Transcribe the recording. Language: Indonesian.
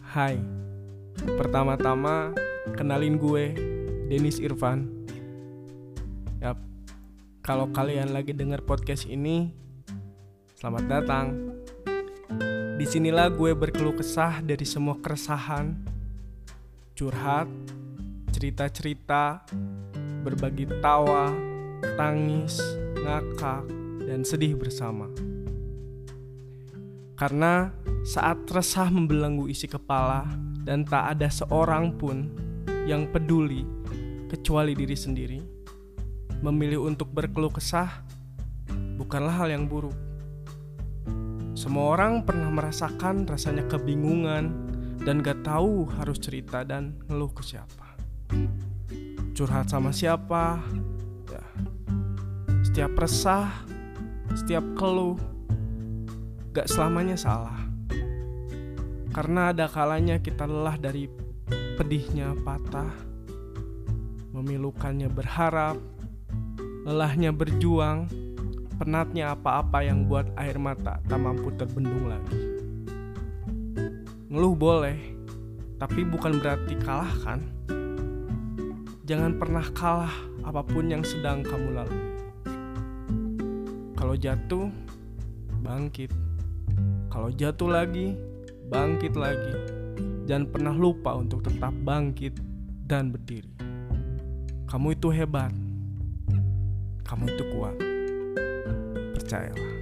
Hai, pertama-tama kenalin gue, Denis Irfan. Yap, kalau kalian lagi denger podcast ini, selamat datang. Di sinilah gue berkeluh kesah dari semua keresahan, curhat, cerita-cerita, berbagi tawa, tangis, ngakak, dan sedih bersama. Karena saat resah membelenggu isi kepala dan tak ada seorang pun yang peduli kecuali diri sendiri, memilih untuk berkeluh kesah bukanlah hal yang buruk. Semua orang pernah merasakan rasanya kebingungan dan gak tahu harus cerita dan ngeluh ke siapa. Curhat sama siapa? Ya. Setiap resah, setiap keluh, gak selamanya salah. Karena ada kalanya kita lelah dari pedihnya patah, memilukannya berharap, lelahnya berjuang, penatnya apa-apa yang buat air mata tak mampu terbendung lagi. Ngeluh boleh, tapi bukan berarti kalah kan? Jangan pernah kalah apa pun yang sedang kamu lalui. Kalau jatuh, bangkit. Kalau jatuh lagi, bangkit lagi. Jangan pernah lupa untuk tetap bangkit dan berdiri. Kamu itu hebat. Kamu itu kuat. Percayalah.